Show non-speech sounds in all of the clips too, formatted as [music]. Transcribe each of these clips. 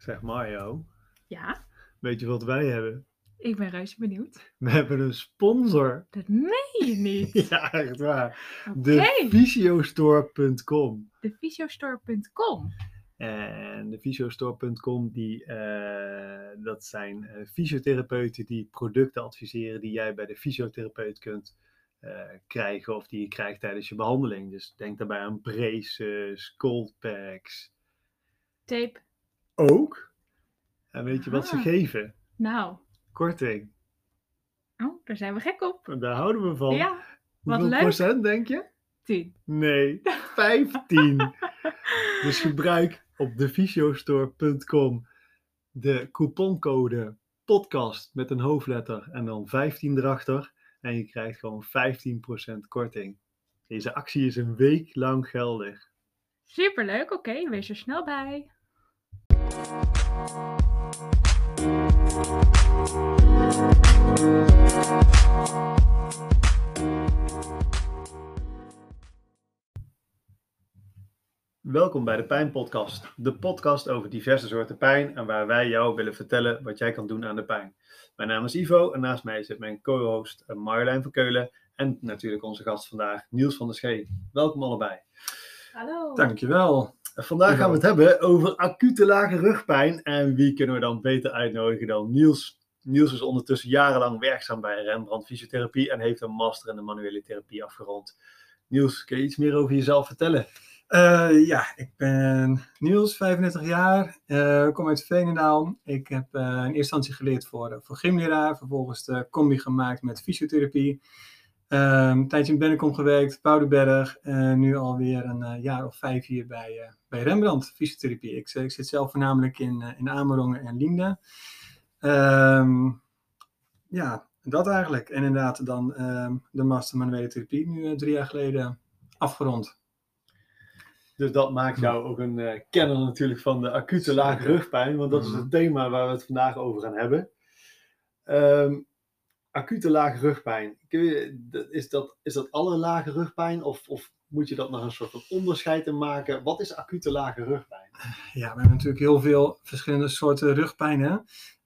Zeg Mario, Ja, weet je wat wij hebben? ik ben reuze benieuwd. We hebben een sponsor. Dat meen je niet. [laughs] Ja, echt waar. De Fysiostore.com. de fysiostore.com. En de Fysiostore.com, die, eh, dat zijn eh, fysiotherapeuten die producten adviseren die jij bij de fysiotherapeut kunt eh, krijgen of die je krijgt tijdens je behandeling. Dus denk daarbij aan braces, cold packs. Tape. Ook. En weet je wat ze Ah. geven? Nou, Korting. oh, daar zijn we gek op. Daar houden we van. Ja, wat Hoeveel leuk. procent denk je? 10. Nee, [laughs] 15. dus gebruik op defysiostore.com de couponcode podcast met een hoofdletter en dan 15 erachter. En je krijgt gewoon 15% korting. Deze actie is een week lang geldig. Superleuk, oké, wees er snel bij. Welkom bij de Pijnpodcast, de podcast over diverse soorten pijn en waar wij jou willen vertellen wat jij kan doen aan de pijn. Mijn naam is Ivo en naast mij zit mijn co-host eh, Marjolein van Keulen en natuurlijk onze gast vandaag Niels van der Schee. Welkom allebei. Hallo. Dankjewel. Vandaag gaan we het hebben over acute lage rugpijn en wie kunnen we dan beter uitnodigen dan Niels. Niels is ondertussen jarenlang werkzaam bij Rembrandt Fysiotherapie en heeft een master in de manuele therapie afgerond. Niels, kun je iets meer over jezelf vertellen? Eh, ja, ik ben Niels, 35 jaar, eh, kom uit Veenendaal. Ik heb eh, in eerste instantie geleerd voor, voor gymleraar, vervolgens de combi gemaakt met fysiotherapie. Een tijdje in Bennekom gewerkt, Boudenberg, en nu alweer een eh, jaar of vijf hier bij, eh, bij Rembrandt Fysiotherapie. Ik, ik zit zelf voornamelijk in, eh, in Amerongen en Liende. Ehm, ja, dat eigenlijk. En inderdaad dan ehm, de master manuele therapie nu eh, drie jaar geleden afgerond. Dus dat maakt jou ook een eh, kenner natuurlijk van de acute lage rugpijn, want dat is Mhm. het thema waar we het vandaag over gaan hebben. Ehm, acute lage rugpijn, is, dat, is dat alle lage rugpijn of, of moet je dat nog een soort van onderscheid in maken? Wat is acute lage rugpijn? Ja, we hebben natuurlijk heel veel verschillende soorten rugpijn. Hè?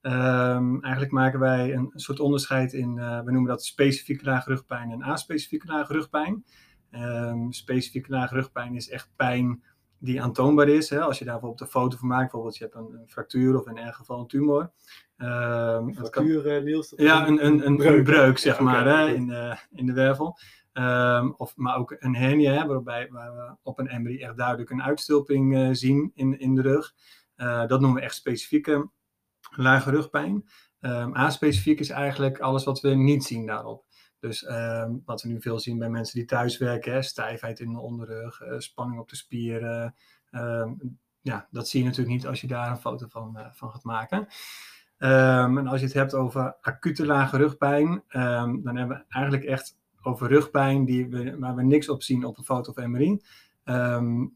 Ehm, eigenlijk maken wij een soort onderscheid in, eh, we noemen dat specifieke lage rugpijn en aspecifieke lage rugpijn. Ehm, specifieke lage rugpijn is echt pijn die aantoonbaar is. Hè? Als je daar bijvoorbeeld een foto van maakt, bijvoorbeeld je hebt een, een fractuur of in erg geval een tumor. Ehm, kan- Fractuur, eh, Niels? dat is ja, een, een, een, breuk, een breuk, zeg Ja, maar, hè, in, de, in de wervel. Ehm, of, maar ook een hernia, hè, waarbij waar we op een MRI echt duidelijk een uitstulping eh, zien in, in de rug. Eh, dat noemen we echt specifieke lage rugpijn. Ehm A-specifiek is eigenlijk alles wat we niet zien daarop. Dus ehm, wat we nu veel zien bij mensen die thuiswerken, hè, stijfheid in de onderrug, eh, spanning op de spieren. ehm, ja, dat zie je natuurlijk niet als je daar een foto van, eh, van gaat maken. Ehm, en als je het hebt over acute lage rugpijn, dan hebben we eigenlijk echt over rugpijn die we, waar we niks op zien op een foto of MRI.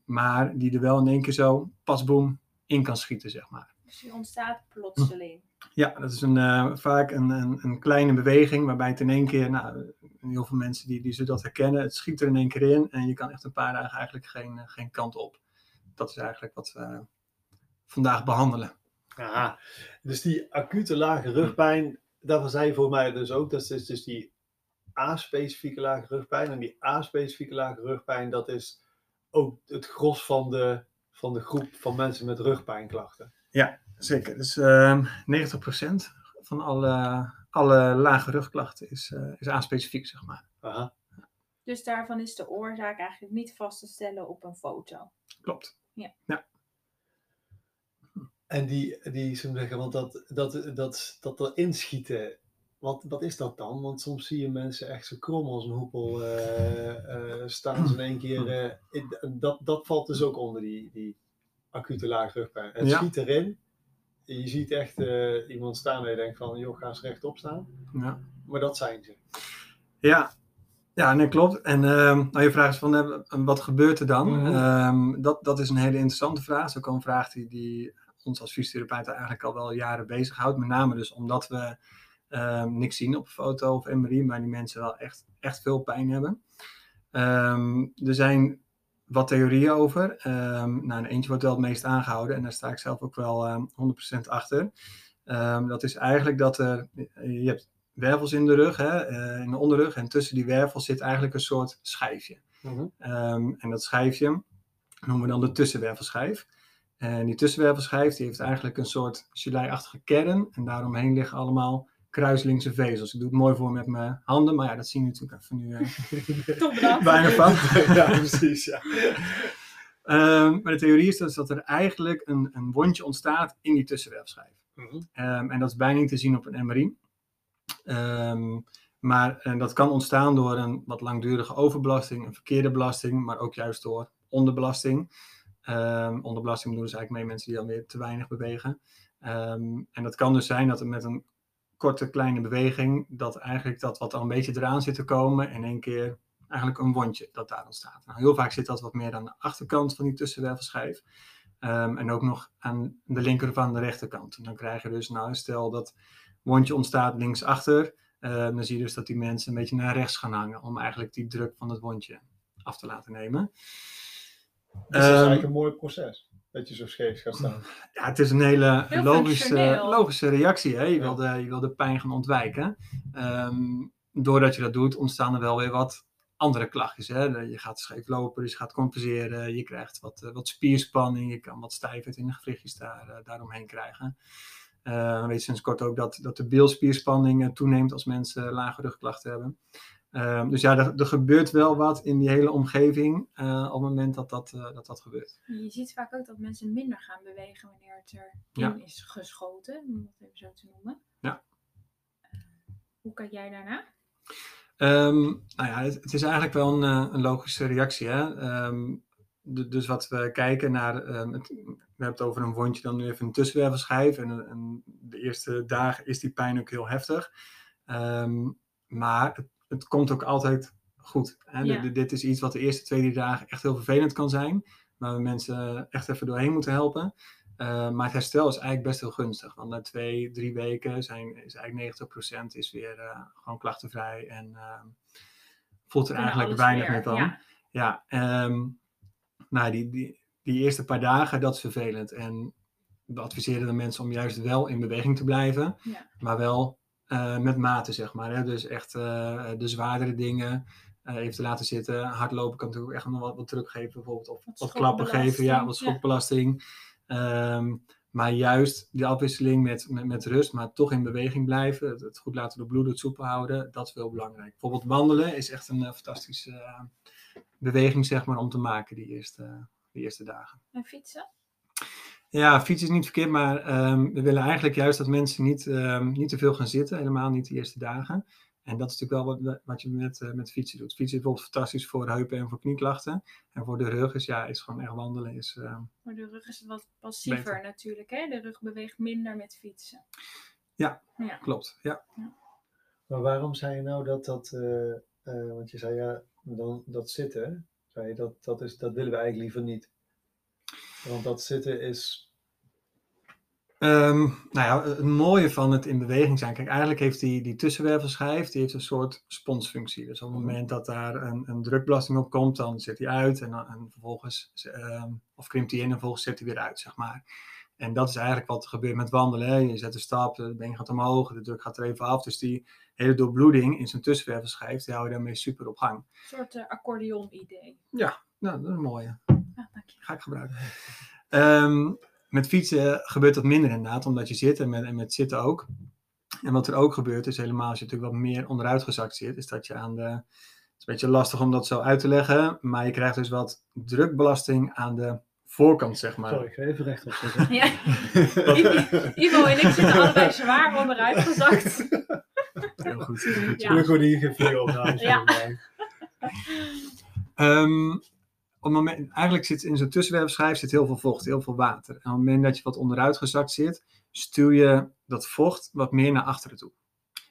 Maar die er wel in één keer zo pasboom in kan schieten, zeg maar. Dus die ontstaat plotseling. Ja, dat is een, eh, vaak een, een, een kleine beweging waarbij het in één keer, nou, heel veel mensen die, die zullen dat herkennen, het schiet er in één keer in en je kan echt een paar dagen eigenlijk geen, eh, geen kant op. Dat is eigenlijk wat we vandaag behandelen. Aha. Dus die acute lage rugpijn, daarvan zei je voor mij dus ook, dat is dus die A-specifieke lage rugpijn. En die A-specifieke lage rugpijn, dat is ook het gros van de, van de groep van mensen met rugpijnklachten. Zeker, dus ehm 90% van alle, alle lage rugklachten is, eh is aanspecifiek, zeg maar. Aha. Dus daarvan is de oorzaak eigenlijk niet vast te stellen op een foto. Klopt. En die, die we zeggen, want dat, dat, dat, dat erin schieten, wat, wat is dat dan? Want soms zie je mensen echt zo krom als een hoepel eh, eh, staan ze in één keer. eh, dat, dat valt dus ook onder die, die acute lage rugpijn. Het Ja. schiet erin. Je ziet echt eh, iemand staan en je denkt van, joh, ga eens rechtop staan. Ja. Maar dat zijn ze. Ja, ja nee, klopt. En ehm, nou, je vraag is van, eh, wat gebeurt er dan? Mhm. Ehm, dat, dat is een hele interessante vraag. Dat is ook een vraag die, die ons als fysiotherapeuten eigenlijk al wel jaren bezighoudt. Met name dus omdat we ehm, niks zien op foto of MRI, maar die mensen wel echt, echt veel pijn hebben. Er zijn wat theorieën over. Ehm nou, en eentje wordt wel het meest aangehouden en daar sta ik zelf ook wel ehm 100% achter. Ehm, dat is eigenlijk dat er, je hebt wervels in de rug, hè, eh, in de onderrug, en tussen die wervels zit eigenlijk een soort schijfje. Mhm. Ehm, en dat schijfje noemen we dan de tussenwervelschijf. En die tussenwervelschijf die heeft eigenlijk een soort gelei-achtige kern. En daaromheen liggen allemaal kruislinkse vezels. Ik doe het mooi voor met mijn handen, maar ja, dat zien jullie natuurlijk even nu eh, [laughs] Toch bedankt. bijna van. [laughs] ja, precies. Ja. Ehm, maar de theorie is dus dat er eigenlijk een, een wondje ontstaat in die tussenwervelschijf. Mhm. Ehm, en dat is bijna niet te zien op een MRI. Ehm, maar en dat kan ontstaan door een wat langdurige overbelasting, een verkeerde belasting, maar ook juist door onderbelasting. Ehm, onderbelasting bedoelen ze eigenlijk mee mensen die dan weer te weinig bewegen. Ehm, en dat kan dus zijn dat er met een korte kleine beweging, dat eigenlijk dat wat al een beetje eraan zit te komen, in één keer eigenlijk een wondje dat daar ontstaat. Nou, heel vaak zit dat wat meer aan de achterkant van die tussenwervelschijf. Ehm, en ook nog aan de linker of aan de rechterkant. En dan krijg je dus, nou stel dat wondje ontstaat linksachter, uh, dan zie je dus dat die mensen een beetje naar rechts gaan hangen om eigenlijk die druk van het wondje af te laten nemen. Dus dat is Ehm, eigenlijk een mooi proces. Dat je zo scheef gaat staan. Ja, het is een hele Heel logische, logische reactie. Hè? Je, Ja. wil de, je wil de pijn gaan ontwijken. Ehm, doordat je dat doet, ontstaan er wel weer wat andere klachtjes. Hè? Je gaat scheef lopen, dus je gaat compenseren. Je krijgt wat, eh, wat spierspanning. Je kan wat stijfheid in de gewrichtjes daar, eh, daaromheen krijgen. Eh, we weten sinds kort ook dat, dat de beelspierspanning eh, toeneemt als mensen lage rugklachten hebben. Ehm, dus ja, er, er gebeurt wel wat in die hele omgeving eh, op het moment dat dat, eh, dat, dat gebeurt. Je ziet vaak ook dat mensen minder gaan bewegen wanneer het erin Ja. is geschoten, om dat even zo te noemen. Ja. Eh, Hoe kijk jij daarna? Ehm, nou ja, het, het is eigenlijk wel een, een logische reactie. Hè? Ehm, du- dus wat we kijken naar, het, we hebben het over een wondje, dan nu even een tussenwervelschijf. En, en de eerste dagen is die pijn ook heel heftig. Maar het, het komt ook altijd goed. Hè? Ja. Dit- dit is iets wat de eerste twee, drie dagen echt heel vervelend kan zijn. Waar we mensen echt even doorheen moeten helpen. Uh, maar het herstel is eigenlijk best heel gunstig. Want na twee, drie weken zijn, is eigenlijk 90% is weer uh, gewoon klachtenvrij. En uh, voelt er eigenlijk weinig meer van. ja. Ja, um, nou, die, die, die eerste paar dagen, dat is vervelend. En we adviseren de mensen om juist wel in beweging te blijven. Ja. Maar wel uh, met mate, zeg maar. Hè? Dus echt uh, de zwaardere dingen uh, even te laten zitten. Hardlopen kan natuurlijk echt nog wat, wat teruggeven. Bijvoorbeeld of wat, wat klappen geven. Ja, wat schokbelasting. Ja. Um, maar juist die afwisseling met, met, met, rust, maar toch in beweging blijven. Het, het goed laten doorbloeden, het soepel houden. Dat is heel belangrijk. Bijvoorbeeld wandelen is echt een fantastische beweging, zeg maar, om te maken die eerste, die eerste dagen. En fietsen? Ja, fietsen is niet verkeerd, maar um, we willen eigenlijk juist dat mensen niet, um, niet te veel gaan zitten. Helemaal niet de eerste dagen. En dat is natuurlijk wel wat, wat je met, uh, met fietsen doet. Fietsen is bijvoorbeeld fantastisch voor heupen en voor knieklachten. En voor de rug is, ja, is gewoon echt wandelen. Is, uh, voor de rug is het wat passiever beter. natuurlijk. Hè? De rug beweegt minder met fietsen. Ja, ja. klopt. Ja. ja. Maar waarom zei je nou dat dat... Uh, want je zei ja, dan, dat zitten, zei je, dat, dat, is, dat willen we eigenlijk liever niet. Want dat zitten is Um, nou ja, het mooie van het in beweging zijn. Kijk, eigenlijk heeft die, die tussenwervelschijf die heeft een soort sponsfunctie. Dus op het moment dat daar een, een drukbelasting op komt, dan zet hij uit en, dan, en vervolgens, um, of krimpt hij in en vervolgens zet hij weer uit, zeg maar. En dat is eigenlijk wat er gebeurt met wandelen. Hè. Je zet een stap, de been gaat omhoog, de druk gaat er even af. Dus die hele doorbloeding in zijn tussenwervelschijf, die hou je daarmee super op gang. Een soort uh, accordeon-idee. Ja, nou, dat is een mooie. Ja, dank je. Ga ik gebruiken. Um, met fietsen gebeurt dat minder inderdaad, omdat je zit en met, en met zitten ook. En wat er ook gebeurt is helemaal als je natuurlijk wat meer onderuit gezakt zit, is dat je aan de... Het is een beetje lastig om dat zo uit te leggen, maar je krijgt dus wat drukbelasting aan de voorkant, zeg maar. Sorry, ik ga even rechtop zitten. [laughs] Ja. [laughs] Ivo en ik zitten allebei zwaar onderuit gezakt. [laughs] Heel goed. Heel goed. Ja. Gelukkig hier geen video opnames ja. um, op het moment, eigenlijk zit in zo'n tussenwervelschijf zit heel veel vocht, heel veel water. En op het moment dat je wat onderuit gezakt zit, stuur je dat vocht wat meer naar achteren toe.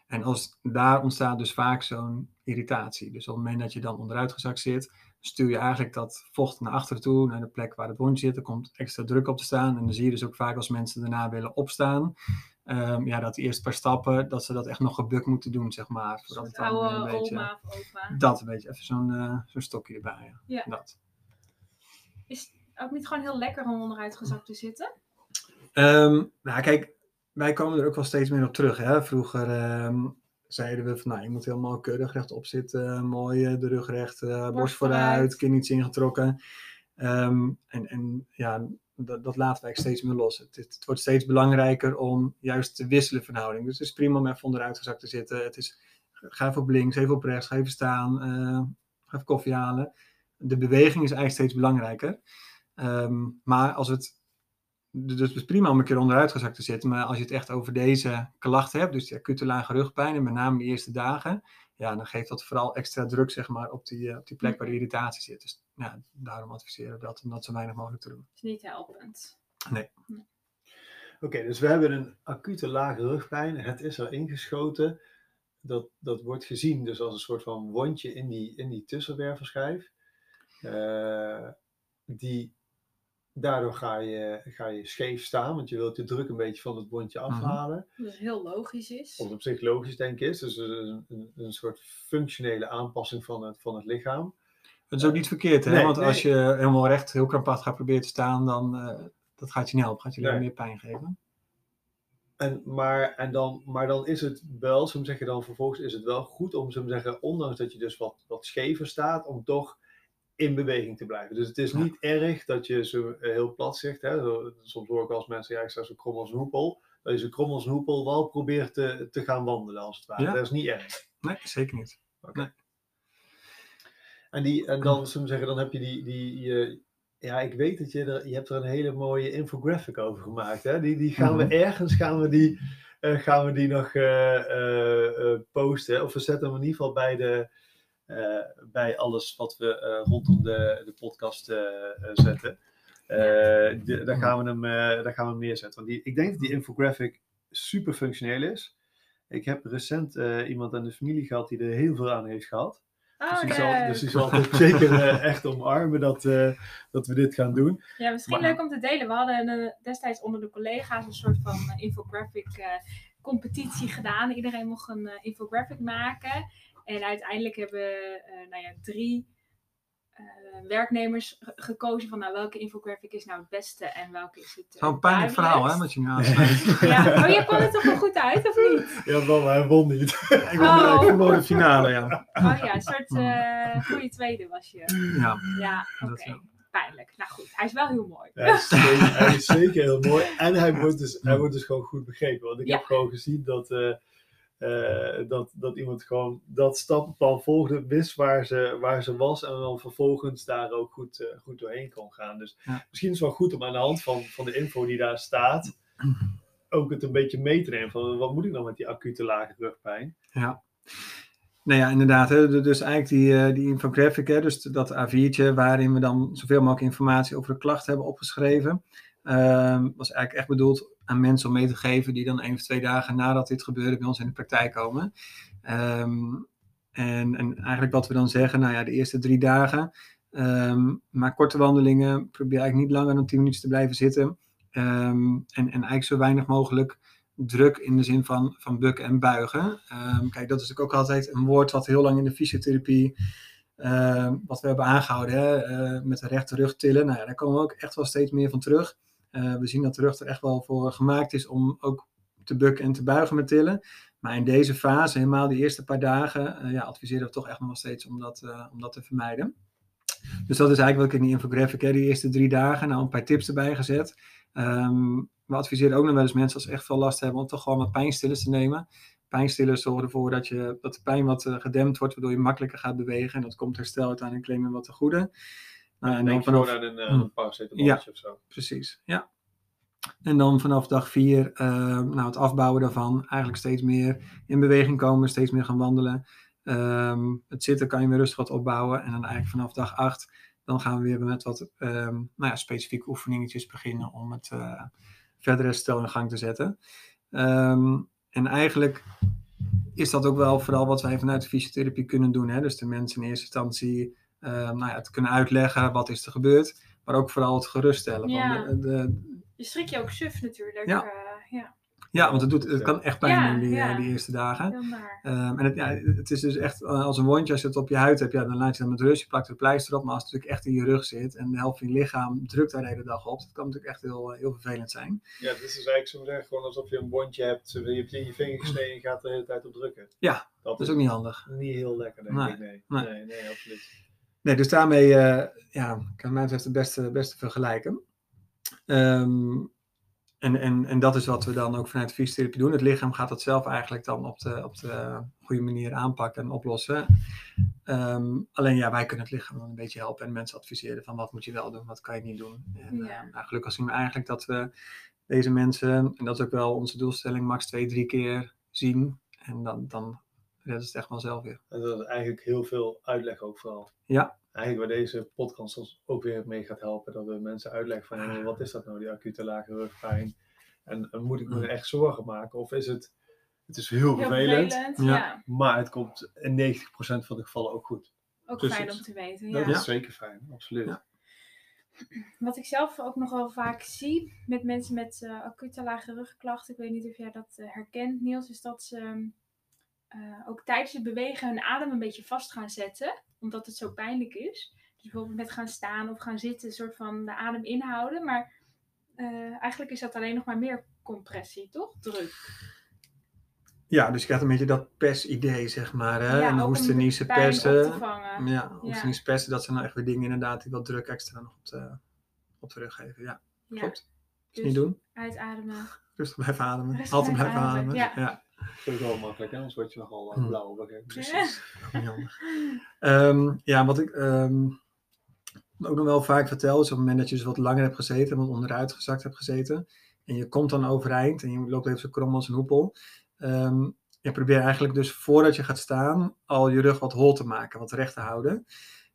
En als, daar ontstaat dus vaak zo'n irritatie. Dus op het moment dat je dan onderuit gezakt zit, stuur je eigenlijk dat vocht naar achteren toe, naar de plek waar het wondje zit. Er komt extra druk op te staan. En dan zie je dus ook vaak als mensen daarna willen opstaan, um, ja, dat die eerste paar stappen, dat ze dat echt nog gebukt moeten doen, zeg maar. Voordat het dan oude een beetje, oma of opa. Dat een beetje, even zo'n uh, zo'n stokje erbij. Ja. Dat. Is het ook niet gewoon heel lekker om onderuit gezakt te zitten? Ehm, nou, kijk, wij komen er ook wel steeds meer op terug. Hè? Vroeger ehm, zeiden we van, nou, je moet helemaal keurig rechtop zitten, mooi eh, de rug recht, eh, borst vooruit, vooruit. kin iets ingetrokken. Ehm, en, en ja, dat, dat laten wij steeds meer los. Het, het, het wordt steeds belangrijker om juist te wisselen van houding. Dus het is prima om even onderuit gezakt te zitten. Het is, ga even op links, even op rechts, ga even staan, eh, ga even koffie halen. De beweging is eigenlijk steeds belangrijker. Ehm, maar als het dus het is prima om een keer onderuit gezakt te zitten. Maar als je het echt over deze klachten hebt, dus die acute lage rugpijn, en met name de eerste dagen, ja, dan geeft dat vooral extra druk zeg maar, op, die, eh, op die plek waar de irritatie zit. Dus ja, daarom adviseren we dat om dat zo weinig mogelijk te doen. is niet helpend. Oké, dus we hebben een acute lage rugpijn. Het is er ingeschoten. Dat, dat wordt gezien dus als een soort van wondje in die, in die tussenwervelschijf. Eh, die, daardoor ga je, ga je scheef staan, want je wilt de druk een beetje van het wondje Mhm. afhalen. Dat heel logisch is. Wat op zich logisch denk ik is. Dus een, een, een soort functionele aanpassing van het, van het lichaam. Het is ook niet verkeerd, hè? Nee, want nee. als je helemaal recht, heel krampachtig gaat proberen te staan, dan eh, dat gaat je niet helpen. Gaat je alleen Nee. meer pijn geven. En, maar, en dan, maar dan is het wel, zo zeggen dan vervolgens, is het wel goed om zo zeggen, ondanks dat je dus wat, wat schever staat, om toch in beweging te blijven. Dus het is Ja. niet erg dat je zo eh, heel plat zegt. Hè? Zo, soms hoor ik als mensen, ja, ik sta zo krom als een hoepel. Dat je zo krom als een hoepel wel probeert te, te gaan wandelen, als het ware. Ja. Dat is niet erg. Nee, zeker niet. En, die, en dan, zullen zeggen, dan heb je die, die je, ja, ik weet dat je er, je hebt er een hele mooie infographic over gemaakt. Hè? Die, die gaan Mhm. we ergens, gaan we die, eh, gaan we die nog eh, posten. Of we zetten hem in ieder geval bij, de, bij alles wat we eh, rondom de, de podcast eh, eh, zetten. Eh, de- daar, gaan we hem, eh, daar gaan we hem neerzetten. Want die, ik denk dat die infographic super functioneel is. Ik heb recent eh, iemand aan de familie gehad die er heel veel aan heeft gehad. Dus Oh, die, zal, dus die zal het zeker eh, echt omarmen dat, eh, dat we dit gaan doen. Ja, misschien Maar- leuk om te delen. We hadden eh, destijds onder de collega's een soort van eh, infographic eh, competitie gedaan. Iedereen mocht een eh, infographic maken. En uiteindelijk hebben eh, nou ja, drie eh, werknemers ge- gekozen van nou, welke infographic is nou het beste en welke is het. eh, Zo'n pijnlijk verhaal, hè, wat je nu [laughs] aansluit. Ja, oh, je kon het toch wel goed uit, of niet? Ja, wel, maar hij won niet. [laughs] ik won Oh. ik won de finale, ja. Oh ja, een soort eh goede tweede was je. ja Ja, oké. Pijnlijk. Nou goed, hij is wel heel mooi. Hij is, zeker, [laughs] hij is zeker heel mooi. En hij wordt dus, hij wordt dus gewoon goed begrepen. Want ik Ja. heb gewoon gezien dat, eh, dat, dat iemand gewoon dat stappenplan volgde, wist waar ze, waar ze was. En dan vervolgens daar ook goed, eh, goed doorheen kon gaan. Dus Ja. misschien is het wel goed om aan de hand van, van de info die daar staat, ook het een beetje mee te nemen. Van wat moet ik dan met die acute lage rugpijn? Ja. Nou ja, inderdaad. Hè, dus eigenlijk die, eh, die infographic, hè, dus dat A4'tje waarin we dan zoveel mogelijk informatie over de klacht hebben opgeschreven. ehm, was eigenlijk echt bedoeld aan mensen om mee te geven die dan één of twee dagen nadat dit gebeurde bij ons in de praktijk komen. Ehm, en, en eigenlijk wat we dan zeggen, nou ja, de eerste drie dagen, ehm maak korte wandelingen, probeer eigenlijk niet langer dan 10 minuten te blijven zitten. Ehm, en, en eigenlijk zo weinig mogelijk druk in de zin van, van bukken en buigen. Kijk, dat is natuurlijk ook altijd een woord wat heel lang in de fysiotherapie, wat we hebben aangehouden, hè, eh, met de rechte rug tillen. Nou ja, daar komen we ook echt wel steeds meer van terug. Eh, we zien dat de rug er echt wel voor gemaakt is om ook te bukken en te buigen met tillen. Maar in deze fase, helemaal de eerste paar dagen, eh, ja, adviseren we toch echt nog steeds om dat, eh, om dat te vermijden. Dus dat is eigenlijk wat ik in die infographic, hè, die eerste drie dagen, nou een paar tips erbij gezet. Ehm, we adviseren ook nog wel eens mensen als ze echt veel last hebben om toch gewoon wat pijnstillers te nemen. Pijnstillers zorgen ervoor dat, je, dat de pijn wat eh, gedempt wordt, waardoor je makkelijker gaat bewegen. En dat komt herstel uiteindelijk alleen maar wat te goede. Nou, en dan vanaf, aan een, uh, Hmm. een paracetamolletje of zo. precies, ja. En dan vanaf dag vier, eh, nou, het afbouwen daarvan, eigenlijk steeds meer in beweging komen, steeds meer gaan wandelen. Ehm, het zitten kan je weer rustig wat opbouwen. En dan eigenlijk vanaf dag acht, dan gaan we weer met wat ehm, nou ja, specifieke oefeningetjes beginnen om het eh verder herstel in gang te zetten. Ehm, en eigenlijk is dat ook wel vooral wat wij vanuit de fysiotherapie kunnen doen. Hè? Dus de mensen in eerste instantie eh, nou ja, te kunnen uitleggen wat is er gebeurd, maar ook vooral het geruststellen. Ja. Van de, de, Je schrik je ook suf natuurlijk. Ja. eh, ja. Ja, want het, doet, het kan echt pijn Ja, doen die, ja. eh, die eerste dagen. Ehm, en het, ja, het is dus echt eh, als een wondje, als je het op je huid hebt, ja, dan laat je dat met rust, je plakt er pleister op. Maar als het natuurlijk echt in je rug zit en de helft van je lichaam drukt daar de hele dag op, dat kan natuurlijk echt heel, heel vervelend zijn. Ja, het is dus eigenlijk zo zeggen, gewoon alsof je een bondje hebt, je hebt je in je vinger gesneden en je gaat er de hele tijd op drukken. Ja, dat Dat is ook niet handig. niet heel lekker, denk Nee, ik. Nee, nee. nee, nee, absoluut. Nee, dus daarmee eh, ja, kan mij betreft het beste, beste vergelijken. Ehm, en, en, en dat is wat we dan ook vanuit de fysiotherapie doen. Het lichaam gaat dat zelf eigenlijk dan op de, op de goede manier aanpakken en oplossen. Ehm, alleen ja, wij kunnen het lichaam dan een beetje helpen en mensen adviseren van wat moet je wel doen, wat kan je niet doen. En, Ja. eh, nou, gelukkig zien we eigenlijk dat we deze mensen, en dat is ook wel onze doelstelling, max twee, drie keer zien. En dan, dan redden ze het echt wel zelf weer. En dat is eigenlijk heel veel uitleg ook vooral. Ja. Eigenlijk waar deze podcast ons ook weer mee gaat helpen, dat we mensen uitleggen van wat is dat nou, die acute lage rugpijn? En, en moet ik me Mm. er echt zorgen maken? Of is het, het is heel Heel vervelend, vervelend. Ja. Maar het komt in 90% van de gevallen ook goed. Ook Precies. fijn om te weten. Dat Ja. is zeker fijn, absoluut. Ja. Wat ik zelf ook nog wel vaak zie met mensen met eh, acute lage rugklachten, ik weet niet of jij dat eh, herkent Niels, is dat ze eh, ook tijdens het bewegen hun adem een beetje vast gaan zetten, omdat het zo pijnlijk is. Dus bijvoorbeeld met gaan staan of gaan zitten, een soort van de adem inhouden. Maar eh, eigenlijk is dat alleen nog maar meer compressie, toch? Druk. Ja, dus je krijgt een beetje dat pers-idee, zeg maar. Hè? en om hoesten, de persen. Ja, hoesten, Ja. persen, dat zijn nou echt weer dingen inderdaad die wat druk extra nog op de, op de rug geven. Ja, Ja, klopt. Dus dus niet doen. uitademen. Rustig blijven ademen. Rustig Altijd blijven blijven ademen, ademen. ja. Ja, Dat is wel makkelijk, hè? anders word je nogal uh, blauw. precies. [laughs] Ehm, ja, wat ik ehm, ook nog wel vaak vertel, is op het moment dat je dus wat langer hebt gezeten, wat onderuit gezakt hebt gezeten, en je komt dan overeind en je loopt even zo krom als een hoepel. ehm, je probeert eigenlijk dus voordat je gaat staan al je rug wat hol te maken, wat recht te houden.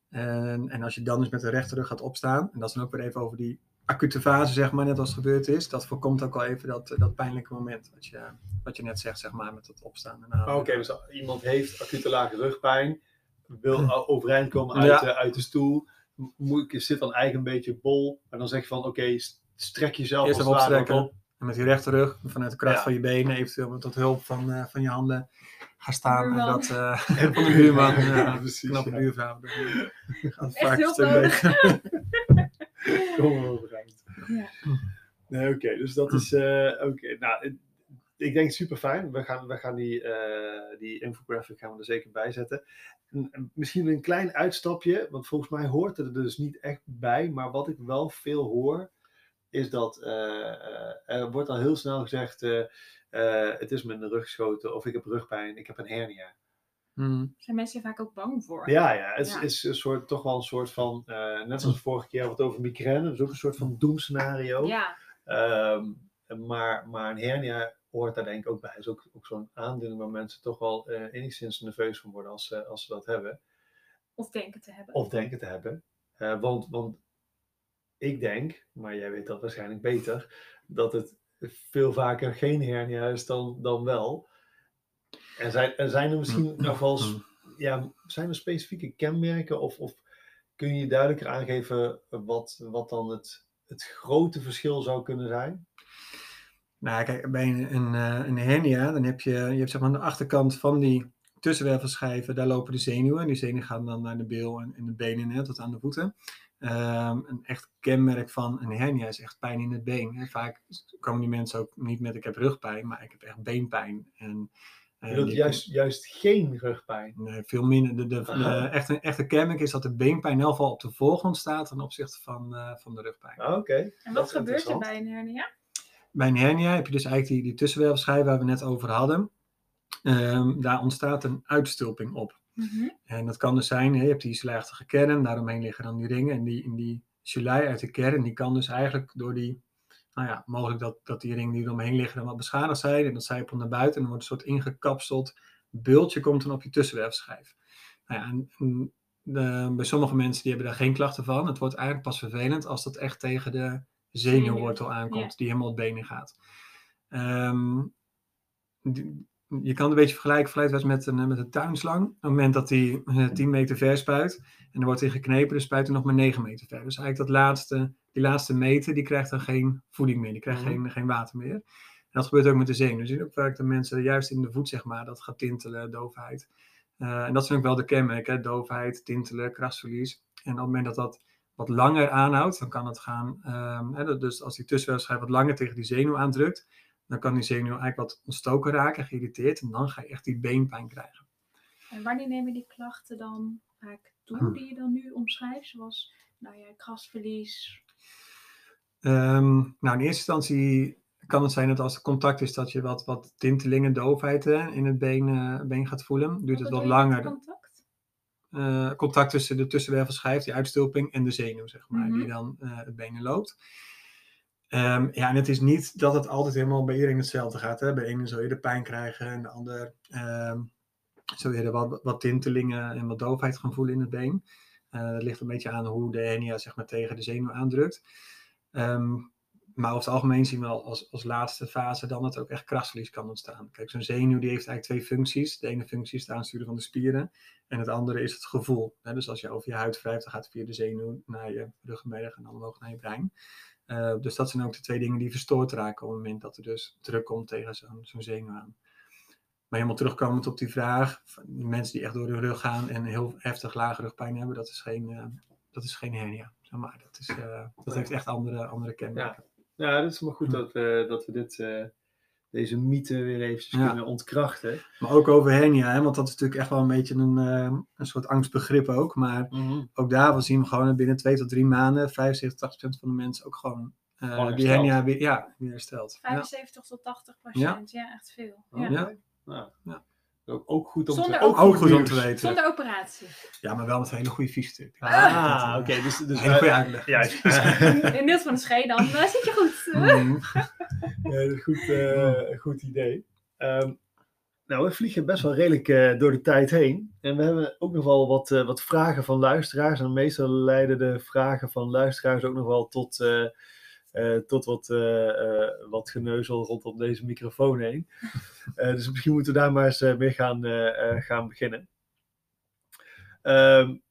En, en als je dan dus met de rechte rug gaat opstaan, en dat is dan ook weer even over die acute fase, zeg maar, net als het gebeurd is, dat voorkomt ook al even dat, dat pijnlijke moment, wat je, wat je net zegt, zeg maar, met het opstaan. En Ah. Oké, dus als iemand heeft acute lage rugpijn, wil o- overeind komen uit, Ja. de, uit de stoel, ik, zit dan eigenlijk een beetje bol, en dan zeg je van oké, st- strek jezelf Eerst als opstrekken. op. En met je rechterrug, vanuit de kracht Ja. van je benen, eventueel met tot hulp van, eh, van je handen, gaan staan. En dat, eh, [laughs] van de buurman. [laughs] Ja, Ja, precies, Knappe ja. buurvrouw. Dat gaat vaak een stuk beter. [laughs] Kom overeind. Ja. Nee, oké, dus dat is, eh, oké, nou, ik- denk super fijn. We gaan, we gaan die, eh, die infographic gaan we er zeker bij zetten. En- en Misschien een klein uitstapje, want volgens mij hoort het er dus niet echt bij. Maar wat ik wel veel hoor, is dat eh, er wordt al heel snel gezegd: het is me in de rug geschoten, of ik heb rugpijn, ik heb een hernia. Hmm. Daar zijn mensen vaak ook bang voor. Ja, ja, het is, Ja. is een soort, toch wel een soort van, eh, net zoals vorige keer wat over migraine, dat is ook een soort van doemscenario. Ja, Ehm, maar, maar een hernia hoort daar denk ik ook bij. Het is ook, ook zo'n aandoening waar mensen toch wel eh, enigszins nerveus van worden als, ze als ze dat hebben. of denken te hebben. Of denken te hebben. Eh, want, want ik denk, maar jij weet dat waarschijnlijk beter, dat het veel vaker geen hernia is dan, dan wel. En zijn, en zijn er misschien nog wel s- ja, zijn er specifieke kenmerken of, of kun je duidelijker aangeven wat, wat dan het, het grote verschil zou kunnen zijn? Nou, kijk, bij een, een, eh, een hernia, dan heb je, je hebt zeg maar aan de achterkant van die tussenwervelschijven, daar lopen de zenuwen. En die zenuwen gaan dan naar de bil en, en de benen, hè, tot aan de voeten. Ehm, een echt kenmerk van een hernia is echt pijn in het been. Hè. Vaak komen die mensen ook niet met ik heb rugpijn, maar ik heb echt beenpijn. En, Je wilt juist, juist geen rugpijn. Nee, veel minder. De, de, de, Aha. echte, echte kenmerk is dat de beenpijn in elk geval op de voorgrond staat ten opzichte van, eh, van de rugpijn. Ah, Oké. En wat gebeurt er bij een hernia? Bij een hernia heb je dus eigenlijk die, die tussenwervelschijf waar we net over hadden. Ehm, daar ontstaat een uitstulping op. Mhm. En dat kan dus zijn, hè, je hebt die slijachtige kern, daaromheen liggen dan die ringen. En die, in die gelei uit de kern, die kan dus eigenlijk door die, nou ja, mogelijk dat, dat die ringen die eromheen liggen dan wat beschadigd zijn. En dat zijpelt naar buiten en dan wordt een soort ingekapseld bultje komt dan op je tussenwervelschijf. Nou ja, en, en, eh, bij sommige mensen die hebben daar geen klachten van. Het wordt eigenlijk pas vervelend als dat echt tegen de zenuwwortel aankomt, ja. die helemaal op benen gaat. Ehm, die- je kan het een beetje vergelijken feitwijs met een, eh, met een tuinslang. Op het moment dat die eh, 10 meter ver spuit en er wordt hij geknepen, dan spuit hij nog maar 9 meter ver. Dus eigenlijk dat laatste, die laatste meter, die krijgt dan geen voeding meer, die krijgt Mhm. geen, geen water meer. dat gebeurt ook met de zenuw. Dus je ziet ook vaak de mensen juist in de voet, zeg maar, dat gaat tintelen, doofheid. Uh, en dat zijn ook wel de kenmerken, doofheid, tintelen, krasverlies. En op het moment dat dat wat langer aanhoudt, dan kan het gaan, um, hè, dus als die tussenwelschijf wat langer tegen die zenuw aandrukt, dan kan die zenuw eigenlijk wat ontstoken raken, geïrriteerd, en dan ga je echt die beenpijn krijgen. En wanneer nemen die klachten dan vaak toe, hm. die je dan nu omschrijft, zoals nou ja, krasverlies? Um, nou, in eerste instantie kan het zijn dat als er contact is, dat je wat, wat tintelingen, doofheid in het been, uh, been gaat voelen. Duurt het wat langer. Contact? Uh, contact tussen de tussenwervelschijf, die uitstulping, en de zenuw, zeg maar, die Mhm. dan uh, het been loopt. Um, ja, en het is niet dat het altijd helemaal bij iedereen hetzelfde gaat. Hè? Bij ene zul je de pijn krijgen en de ander um, zul je er wat, wat tintelingen en wat doofheid gaan voelen in het been. dat ligt een beetje aan hoe de hernia zeg maar, tegen de zenuw aandrukt. Um, maar over het algemeen zien we al als, als laatste fase dan dat er ook echt krasverlies kan ontstaan. Kijk, zo'n zenuw die heeft eigenlijk twee functies. De ene functie is het aansturen van de spieren en het andere is het gevoel. Dus als je over je huid wrijft, dan gaat het via de zenuw naar je ruggenmerg en dan omhoog naar je brein. Uh, dus dat zijn ook de twee dingen die verstoord raken op het moment dat er dus druk komt tegen zo'n zo'n zenuw aan. Maar helemaal terugkomend op die vraag, mensen die echt door hun rug gaan en heel heftig lage rugpijn hebben, dat is geen, uh, dat is geen hernia. Zeg maar dat, is, uh, dat heeft echt andere, andere kenmerken. Ja. Ja, dat is maar goed dat we, dat we dit, deze mythe weer eventjes ja. kunnen ontkrachten. Maar ook over hernia, hè, want dat is natuurlijk echt wel een beetje een, uh, een soort angstbegrip ook. Maar mm -hmm. ook daar zien we gewoon binnen twee tot drie maanden 75, 80% van de mensen ook gewoon, uh, gewoon die hernia weer, ja, weer herstelt. 75 ja. tot 80 procent, ja. ja, echt veel. Oh, ja. Nou, ook, ook goed om Zonder te, ook, ook goed om te weten. Zonder operatie. Ja, maar wel met een hele goede fysiotherapie. Ah, oké. Okay. Dus, dus hele goede uitleg. Ja, [laughs] In Niels van de Schee, dan zit je goed. Mm. [laughs] ja, goed, uh, goed idee. Um, nou, we vliegen best wel redelijk uh, door de tijd heen. En we hebben ook nog wel wat, uh, wat vragen van luisteraars. En meestal leiden de vragen van luisteraars ook nog wel tot, tot wat, wat geneuzel rondom deze microfoon heen. [laughs] dus misschien moeten we daar maar eens mee gaan, gaan beginnen. Um,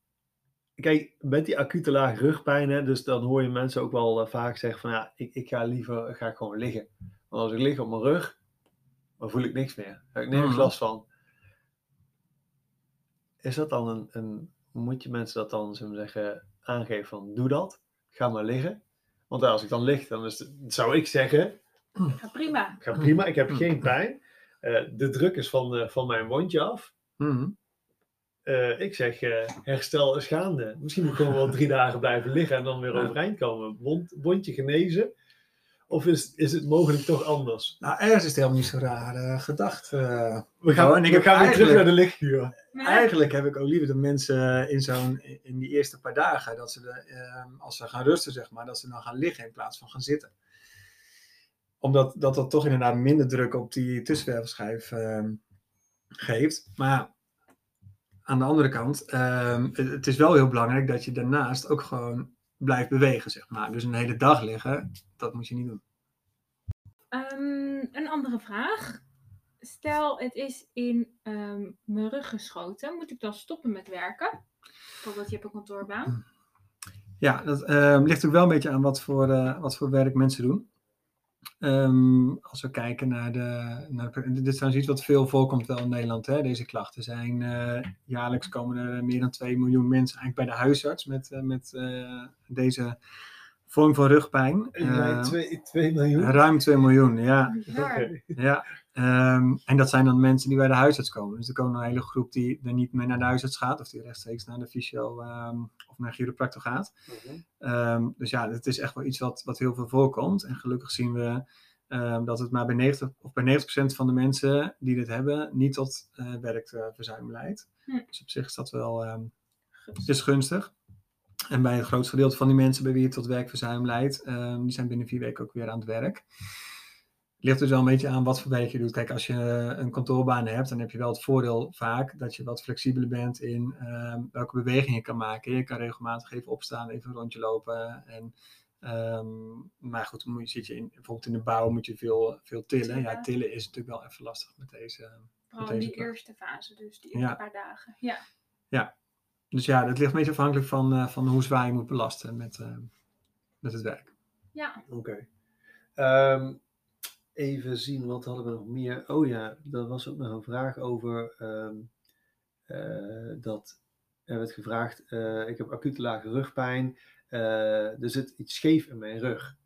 kijk, met die acute laag rugpijn, hè, dus dan hoor je mensen ook wel vaak zeggen van ja, ik, ik ga liever ga ik gewoon liggen. Want als ik lig op mijn rug, dan voel ik niks meer. Daar heb ik nergens last van. Is dat dan een, een moet je mensen dat dan zullen zeggen, aangeven van doe dat, ga maar liggen. Want als ik dan lig, dan is het, zou ik zeggen, Ga prima. ga prima, ik heb geen pijn. Uh, de druk is van, uh, van mijn wondje af. Mm. Uh, ik zeg, herstel is gaande. Misschien moet ik gewoon wel drie [laughs] dagen blijven liggen en dan weer overeind komen. Wond, wondje genezen. Of is, is het mogelijk toch anders? Nou, ergens is het helemaal niet zo raar uh, gedacht. Uh, we gaan, nou, we gaan weer terug naar de lichtkuur. Eigenlijk heb ik ook liever de mensen in, zo'n, in die eerste paar dagen, dat ze de, uh, als ze gaan rusten, zeg maar, dat ze dan gaan liggen in plaats van gaan zitten. Omdat dat, dat toch inderdaad minder druk op die tussenwervelschijf ehm, geeft. Maar aan de andere kant, ehm, het, is wel heel belangrijk dat je daarnaast ook gewoon blijft bewegen, zeg maar. Dus een hele dag liggen, dat moet je niet doen. Um, een andere vraag. Stel, het is in um, mijn rug geschoten. Moet ik dan stoppen met werken? Bijvoorbeeld, je hebt een kantoorbaan. Ja, dat ligt natuurlijk wel een beetje aan wat voor, uh, wat voor werk mensen doen. Um, als we kijken naar de, naar de, Dit is trouwens iets wat veel voorkomt wel in Nederland, hè, deze klachten. Zijn, uh, jaarlijks komen er meer dan 2 miljoen mensen eigenlijk bij de huisarts met, uh, met uh, deze vorm van rugpijn. 2 miljoen? Ruim 2 miljoen, ja. Okay. ja. Um, en dat zijn dan mensen die bij de huisarts komen. Dus er komen een hele groep die er niet meer naar de huisarts gaat, of die rechtstreeks naar de fysio um, of naar chiropractor gaat. Okay. Um, dus ja, het is echt wel iets wat, wat heel veel voorkomt. En gelukkig zien we dat het maar bij 90, of bij 90% van de mensen die dit hebben, niet tot uh, werkverzuim leidt. Hm. Dus op zich is dat wel is gunstig. En bij het grootste gedeelte van die mensen bij wie het tot werkverzuim leidt, die zijn binnen vier weken ook weer aan het werk ligt dus wel een beetje aan wat voor werk je doet. Kijk, als je een kantoorbaan hebt, dan heb je wel het voordeel vaak dat je wat flexibeler bent in um, welke bewegingen je kan maken. Je kan regelmatig even opstaan, even een rondje lopen. En, um, maar goed, moet je, zit je in, bijvoorbeeld in de bouw moet je veel, veel tillen. Ja, tillen is natuurlijk wel even lastig met deze. Vooral met deze die eerste fase, dus die eerste Ja. paar dagen. Ja. Ja, dus ja, dat ligt een beetje afhankelijk van, uh, van hoe zwaar je moet belasten met, uh, met het werk. Ja. Oké. Okay. Um, even zien, wat hadden we nog meer? Oh ja, er was ook nog een vraag over ehm, eh, dat er werd gevraagd, eh, ik heb acute lage rugpijn, eh, er zit iets scheef in mijn rug.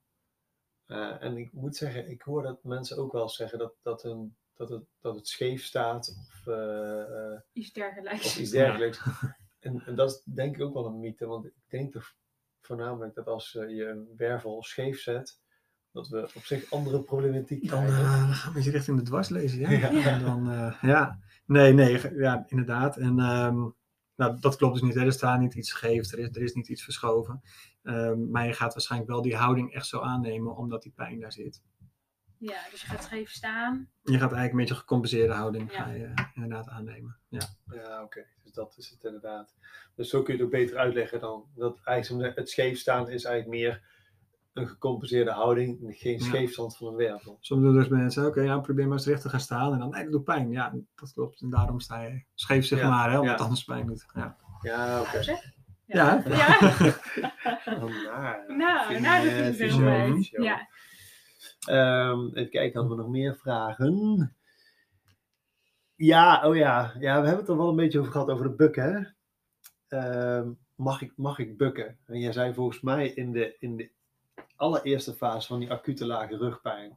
Eh, en ik moet zeggen, ik hoor dat mensen ook wel zeggen dat, dat, een, dat, het, dat het scheef staat of, eh, eh, Iets dergelijks. of iets dergelijks. En, en dat is denk ik ook wel een mythe, want ik denk toch voornamelijk dat als je een wervel scheef zet, dat we op zich andere problematiek Dan krijgen. eh, gaan we je richting de dwarslezen, ja. Ja. En dan, eh, ja. Nee, nee, ja, inderdaad. En ehm, nou, dat klopt dus niet. Hè. Er staat niet iets scheef, er is, er is niet iets verschoven. Ehm, maar je gaat waarschijnlijk wel die houding echt zo aannemen, omdat die pijn daar zit. Ja, dus je gaat scheef staan. Je gaat eigenlijk een beetje een gecompenseerde houding Ja. ga je, inderdaad aannemen. Ja. Ja, oké. Dus dat is het inderdaad. Dus zo kun je het ook beter uitleggen dan dat eigenlijk het scheef staan is eigenlijk meer een gecompenseerde houding, geen Ja. scheefstand van een wervel. Soms doen dus mensen, oké, ja, probeer maar eens recht te gaan staan. En dan, nee, dat doet pijn. Ja, dat klopt. En daarom sta je scheef, zeg Ja, maar, hè, omdat anders pijn doet. Ja, Ja, oké. Ja. Ja. [laughs] Nou, Nou, nou, dat vind ik wel. Ja. Ehm, even kijken, hadden we nog meer vragen? Ja, oh ja. Ja, we hebben het er wel een beetje over gehad, over de bukken, hè? Ehm, mag, ik, mag ik bukken? En jij zei volgens mij in de, in de allereerste fase van die acute lage rugpijn,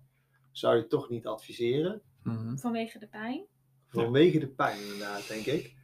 zou je toch niet adviseren? Mhm. Vanwege de pijn. Vanwege de pijn inderdaad, denk ik.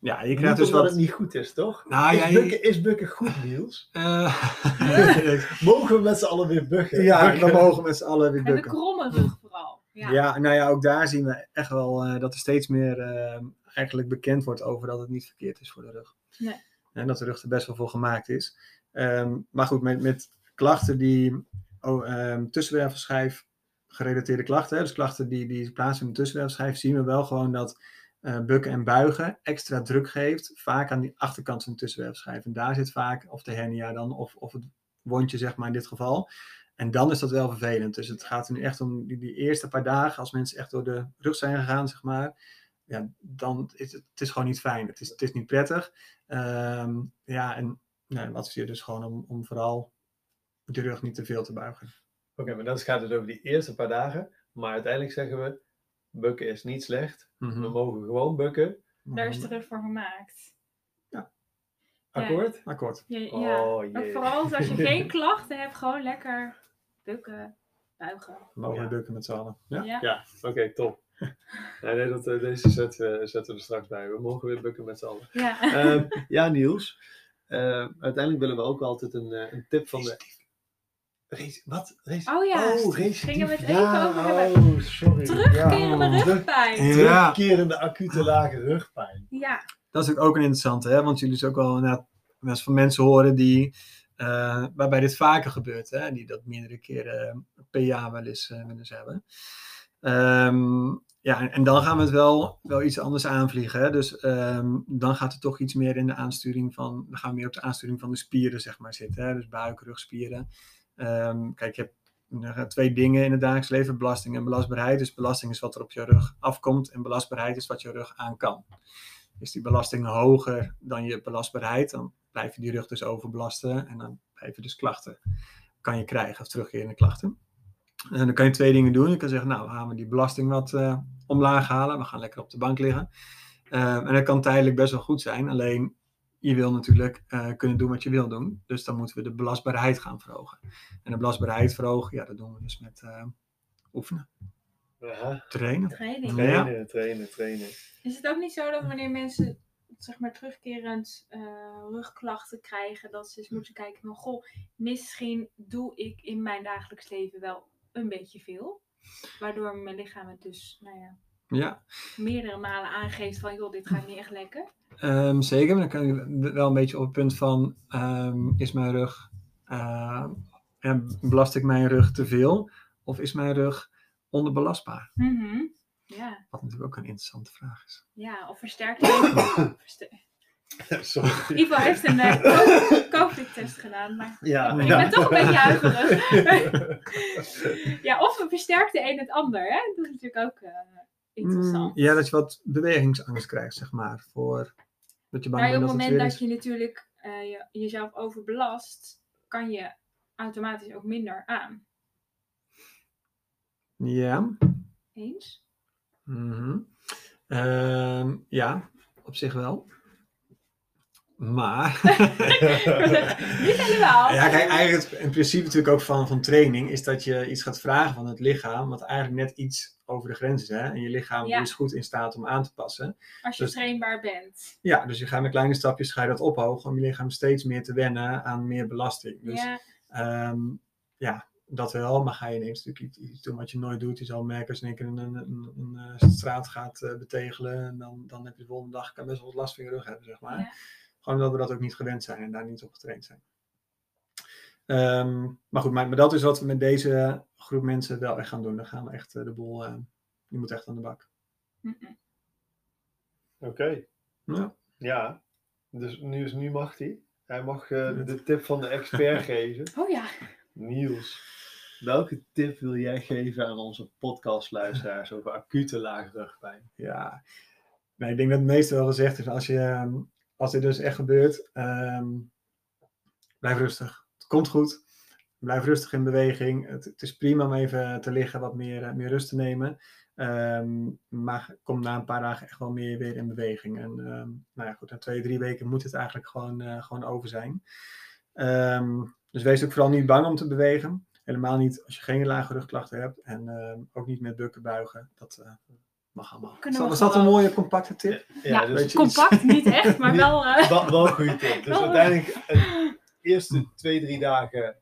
ja je Niet krijgt dus omdat wat... het niet goed is, toch? Nou, is, ja, je- bukken, is bukken goed, Niels? [laughs] Eh, [laughs] Mogen we met z'n allen weer bukken? ja, Bukken. we mogen met z'n allen weer En de bukken. kromme rug vooral. Ja. Ja. nou ja, ook daar zien we echt wel eh, dat er steeds meer eh, eigenlijk bekend wordt over dat het niet verkeerd is voor de rug. Nee. En dat de rug er best wel voor gemaakt is. Ehm, maar goed, met, met klachten die oh, ehm, tussenwervelschijf gerelateerde klachten, hè, dus klachten die, die plaatsvinden in de tussenwervelschijf, zien we wel gewoon dat eh, bukken en buigen extra druk geeft, vaak aan die achterkant van de tussenwervelschijf. En daar zit vaak, of de hernia dan, of, of het wondje zeg maar in dit geval. En dan is dat wel vervelend. Dus het gaat er nu echt om die, eerste paar dagen, als mensen echt door de rug zijn gegaan, zeg maar. Ja, dan is het, het is gewoon niet fijn. Het is, het is niet prettig. Ehm, ja, en nou, wat je dus gewoon om, om vooral de rug niet te veel te buigen. Oké, maar dan gaat het over die eerste paar dagen. Maar uiteindelijk zeggen we, bukken is niet slecht. Mhm. We mogen gewoon bukken. Daar is de rug voor gemaakt. Akkoord? Akkoord. Ja, ja. Oh, jee. vooral als je geen [laughs] klachten hebt, gewoon lekker bukken, buigen. We mogen Ja. weer bukken met z'n allen. Ja? Ja. Ja, oké, top. [laughs] Nee, nee, dat, eh, deze zetten, we- zetten we er straks bij. We mogen weer bukken met z'n allen. Ja. Ehm, ja, Niels. Ehm, uiteindelijk willen we ook altijd een, eh, een tip van de... Reci- wat? Reci- Oh ja, oh, gingen we het even ja, over hebben. Oh, sorry. Terugkerende Ja. rugpijn. Ja. Terugkerende acute lage rugpijn. Ja. Dat is ook, ook een interessante, hè? want jullie dus ook wel inderdaad wel eens van mensen horen die, eh, waarbij dit vaker gebeurt, hè? die dat meerdere keren per jaar wel eens, eh, wel eens hebben. Ehm, ja, en, en dan gaan we het wel, wel iets anders aanvliegen. Hè? Dus ehm, dan gaat het toch iets meer in de aansturing van, dan gaan we meer op de aansturing van de spieren zeg maar zitten. Hè? Dus buik, rugspieren. Ehm, kijk, je hebt twee dingen in het dagelijks leven, belasting en belastbaarheid. Dus belasting is wat er op je rug afkomt en belastbaarheid is wat je rug aan kan. Is die belasting hoger dan je belastbaarheid, dan blijf je die rug dus overbelasten en dan blijven dus klachten kan je krijgen of terugkerende klachten. En dan kan je twee dingen doen. Je kan zeggen, nou, gaan we die belasting wat eh, omlaag halen. We gaan lekker op de bank liggen. Eh, en dat kan tijdelijk best wel goed zijn. Alleen, je wil natuurlijk eh, kunnen doen wat je wil doen. Dus dan moeten we de belastbaarheid gaan verhogen. En de belastbaarheid verhogen, ja, dat doen we dus met eh, oefenen, Aha. trainen. Training. Ja. Trainen, trainen, trainen. Is het ook niet zo dat wanneer mensen zeg maar terugkerend eh, rugklachten krijgen, dat ze eens moeten kijken van goh, misschien doe ik in mijn dagelijks leven wel een beetje veel. Waardoor mijn lichaam het dus nou ja, Ja, meerdere malen aangeeft van joh, dit gaat niet echt lekker. Ehm, zeker, maar dan kan je wel een beetje op het punt van, ehm, is mijn rug, eh, ja, belast ik mijn rug te veel? Of is mijn rug onderbelastbaar? Mhm. Ja, Wat natuurlijk ook een interessante vraag is. ja, of versterkt [coughs] Sorry. Ivo heeft een eh, COVID-test gedaan, maar [laughs] Ja, ik ben toch een beetje huiverig. [laughs] [laughs] ja, of versterkt de een het ander, hè? Dat is natuurlijk ook ja, dat je wat bewegingsangst krijgt, zeg maar. Voor dat je bang Maar op het moment dat je natuurlijk eh, je, jezelf overbelast, kan je automatisch ook minder aan. Ja. Eens? Mhm. Ehm, ja, op zich wel. Maar. [laughs] Niet helemaal. Ja, kijk, eigenlijk het, in principe natuurlijk ook van, van training is dat je iets gaat vragen van het lichaam, wat eigenlijk net iets over de grens is. Hè? En je lichaam Ja. is goed in staat om aan te passen. Als je Dus- trainbaar bent. Ja, dus je gaat met kleine stapjes ga je dat ophogen om je lichaam steeds meer te wennen aan meer belasting. Dus ja, Ehm, ja, dat wel, maar ga je ineens natuurlijk iets, iets doen wat je nooit doet. Je zal merken als je één keer een, een, een, een, eh, straat gaat eh, betegelen, en dan, dan heb je de volgende dag kan best wel wat last van je rug hebben, zeg maar. Ja. Gewoon dat we dat ook niet gewend zijn en daar niet op getraind zijn. Ehm, maar goed, maar, maar dat is wat we met deze groep mensen wel echt gaan doen. Dan gaan we echt eh, de boel, eh, die moet echt aan de bak. Oké, Ja. ja. Dus nu, is, nu mag hij. Hij mag eh, de tip van de expert [laughs] geven. Oh ja. Niels, welke tip wil jij geven aan onze podcastluisteraars over acute lage rugpijn? Ja, nee, ik denk dat het meeste wel gezegd is. Als, je, ehm, als dit dus echt gebeurt, ehm, blijf rustig. Het komt goed. Blijf rustig in beweging. Het, het is prima om even te liggen, wat meer, eh, meer rust te nemen. Ehm, maar kom na een paar dagen echt wel meer weer in beweging. En ehm, nou ja, goed, na twee, drie weken moet het eigenlijk gewoon, eh, gewoon over zijn. Dus wees ook vooral niet bang om te bewegen. Helemaal niet als je geen lage rugklachten hebt. En ook niet met bukken buigen. Dat eh, mag allemaal. Kunnen Was dat een mooie compacte tip? Ja, dus Compact, niet echt, maar [laughs] wel... eh, wel, wel een goede tip. Dus [laughs] uiteindelijk, de [laughs] eerste twee, drie dagen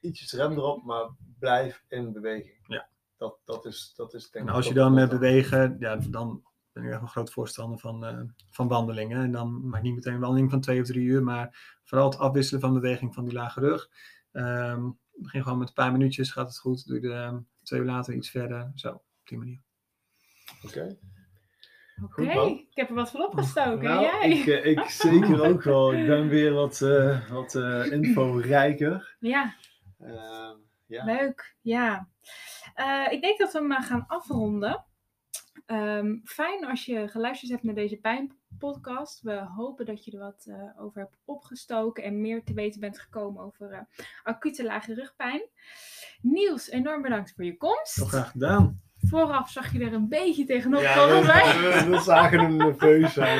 ietsjes rem erop, maar blijf in beweging. Ja. Dat, dat, is, dat is denk En ik als je dan met bewegen, ja, dan ben ik echt een groot voorstander van, eh, van wandelingen. En dan maak niet meteen een wandeling van twee of drie uur, maar vooral het afwisselen van beweging van die lage rug. Ehm, begin gewoon met een paar minuutjes, gaat het goed. Doe je er ehm, twee uur later iets verder. Zo, op die manier. Oké. Oké, ik heb er wat van opgestoken. Nou, Jij? ik, eh, ik [laughs] zeker ook wel. Ik ben weer wat, eh wat eh, info-rijker. Ja, Ehm, ja. leuk. Ja. Ik denk dat we hem eh, gaan afronden. Ehm, fijn als je geluisterd hebt naar deze pijnpodcast. We hopen dat je er wat over hebt opgestoken en meer te weten bent gekomen over acute lage rugpijn. Niels, enorm bedankt voor je komst. Heel graag gedaan. Vooraf zag je er een beetje tegenop Ja, komen. we, we, we zagen hem nerveus zijn.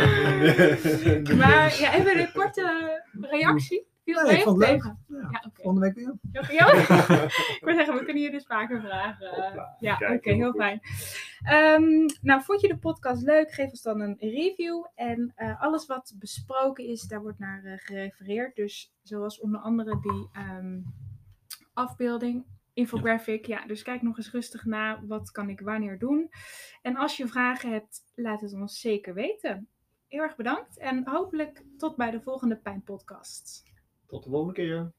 [laughs] Maar ja, we een korte reactie? Viel het Nee, ik mee vond of het leuk. tegen? Ja. Volgende week weer. Ja, [laughs] ik wil zeggen, we kunnen hier dus vaker vragen. Hopla, ja, oké, heel fijn. Ehm, nou, vond je de podcast leuk? Geef ons dan een review. En eh, alles wat besproken is, daar wordt naar eh, gerefereerd. Dus zoals onder andere die ehm, afbeelding, infographic. Ja. dus kijk nog eens rustig na. Wat kan ik wanneer doen? En als je vragen hebt, laat het ons zeker weten. Heel erg bedankt en hopelijk tot bij de volgende Pijnpodcast. Tot de volgende keer.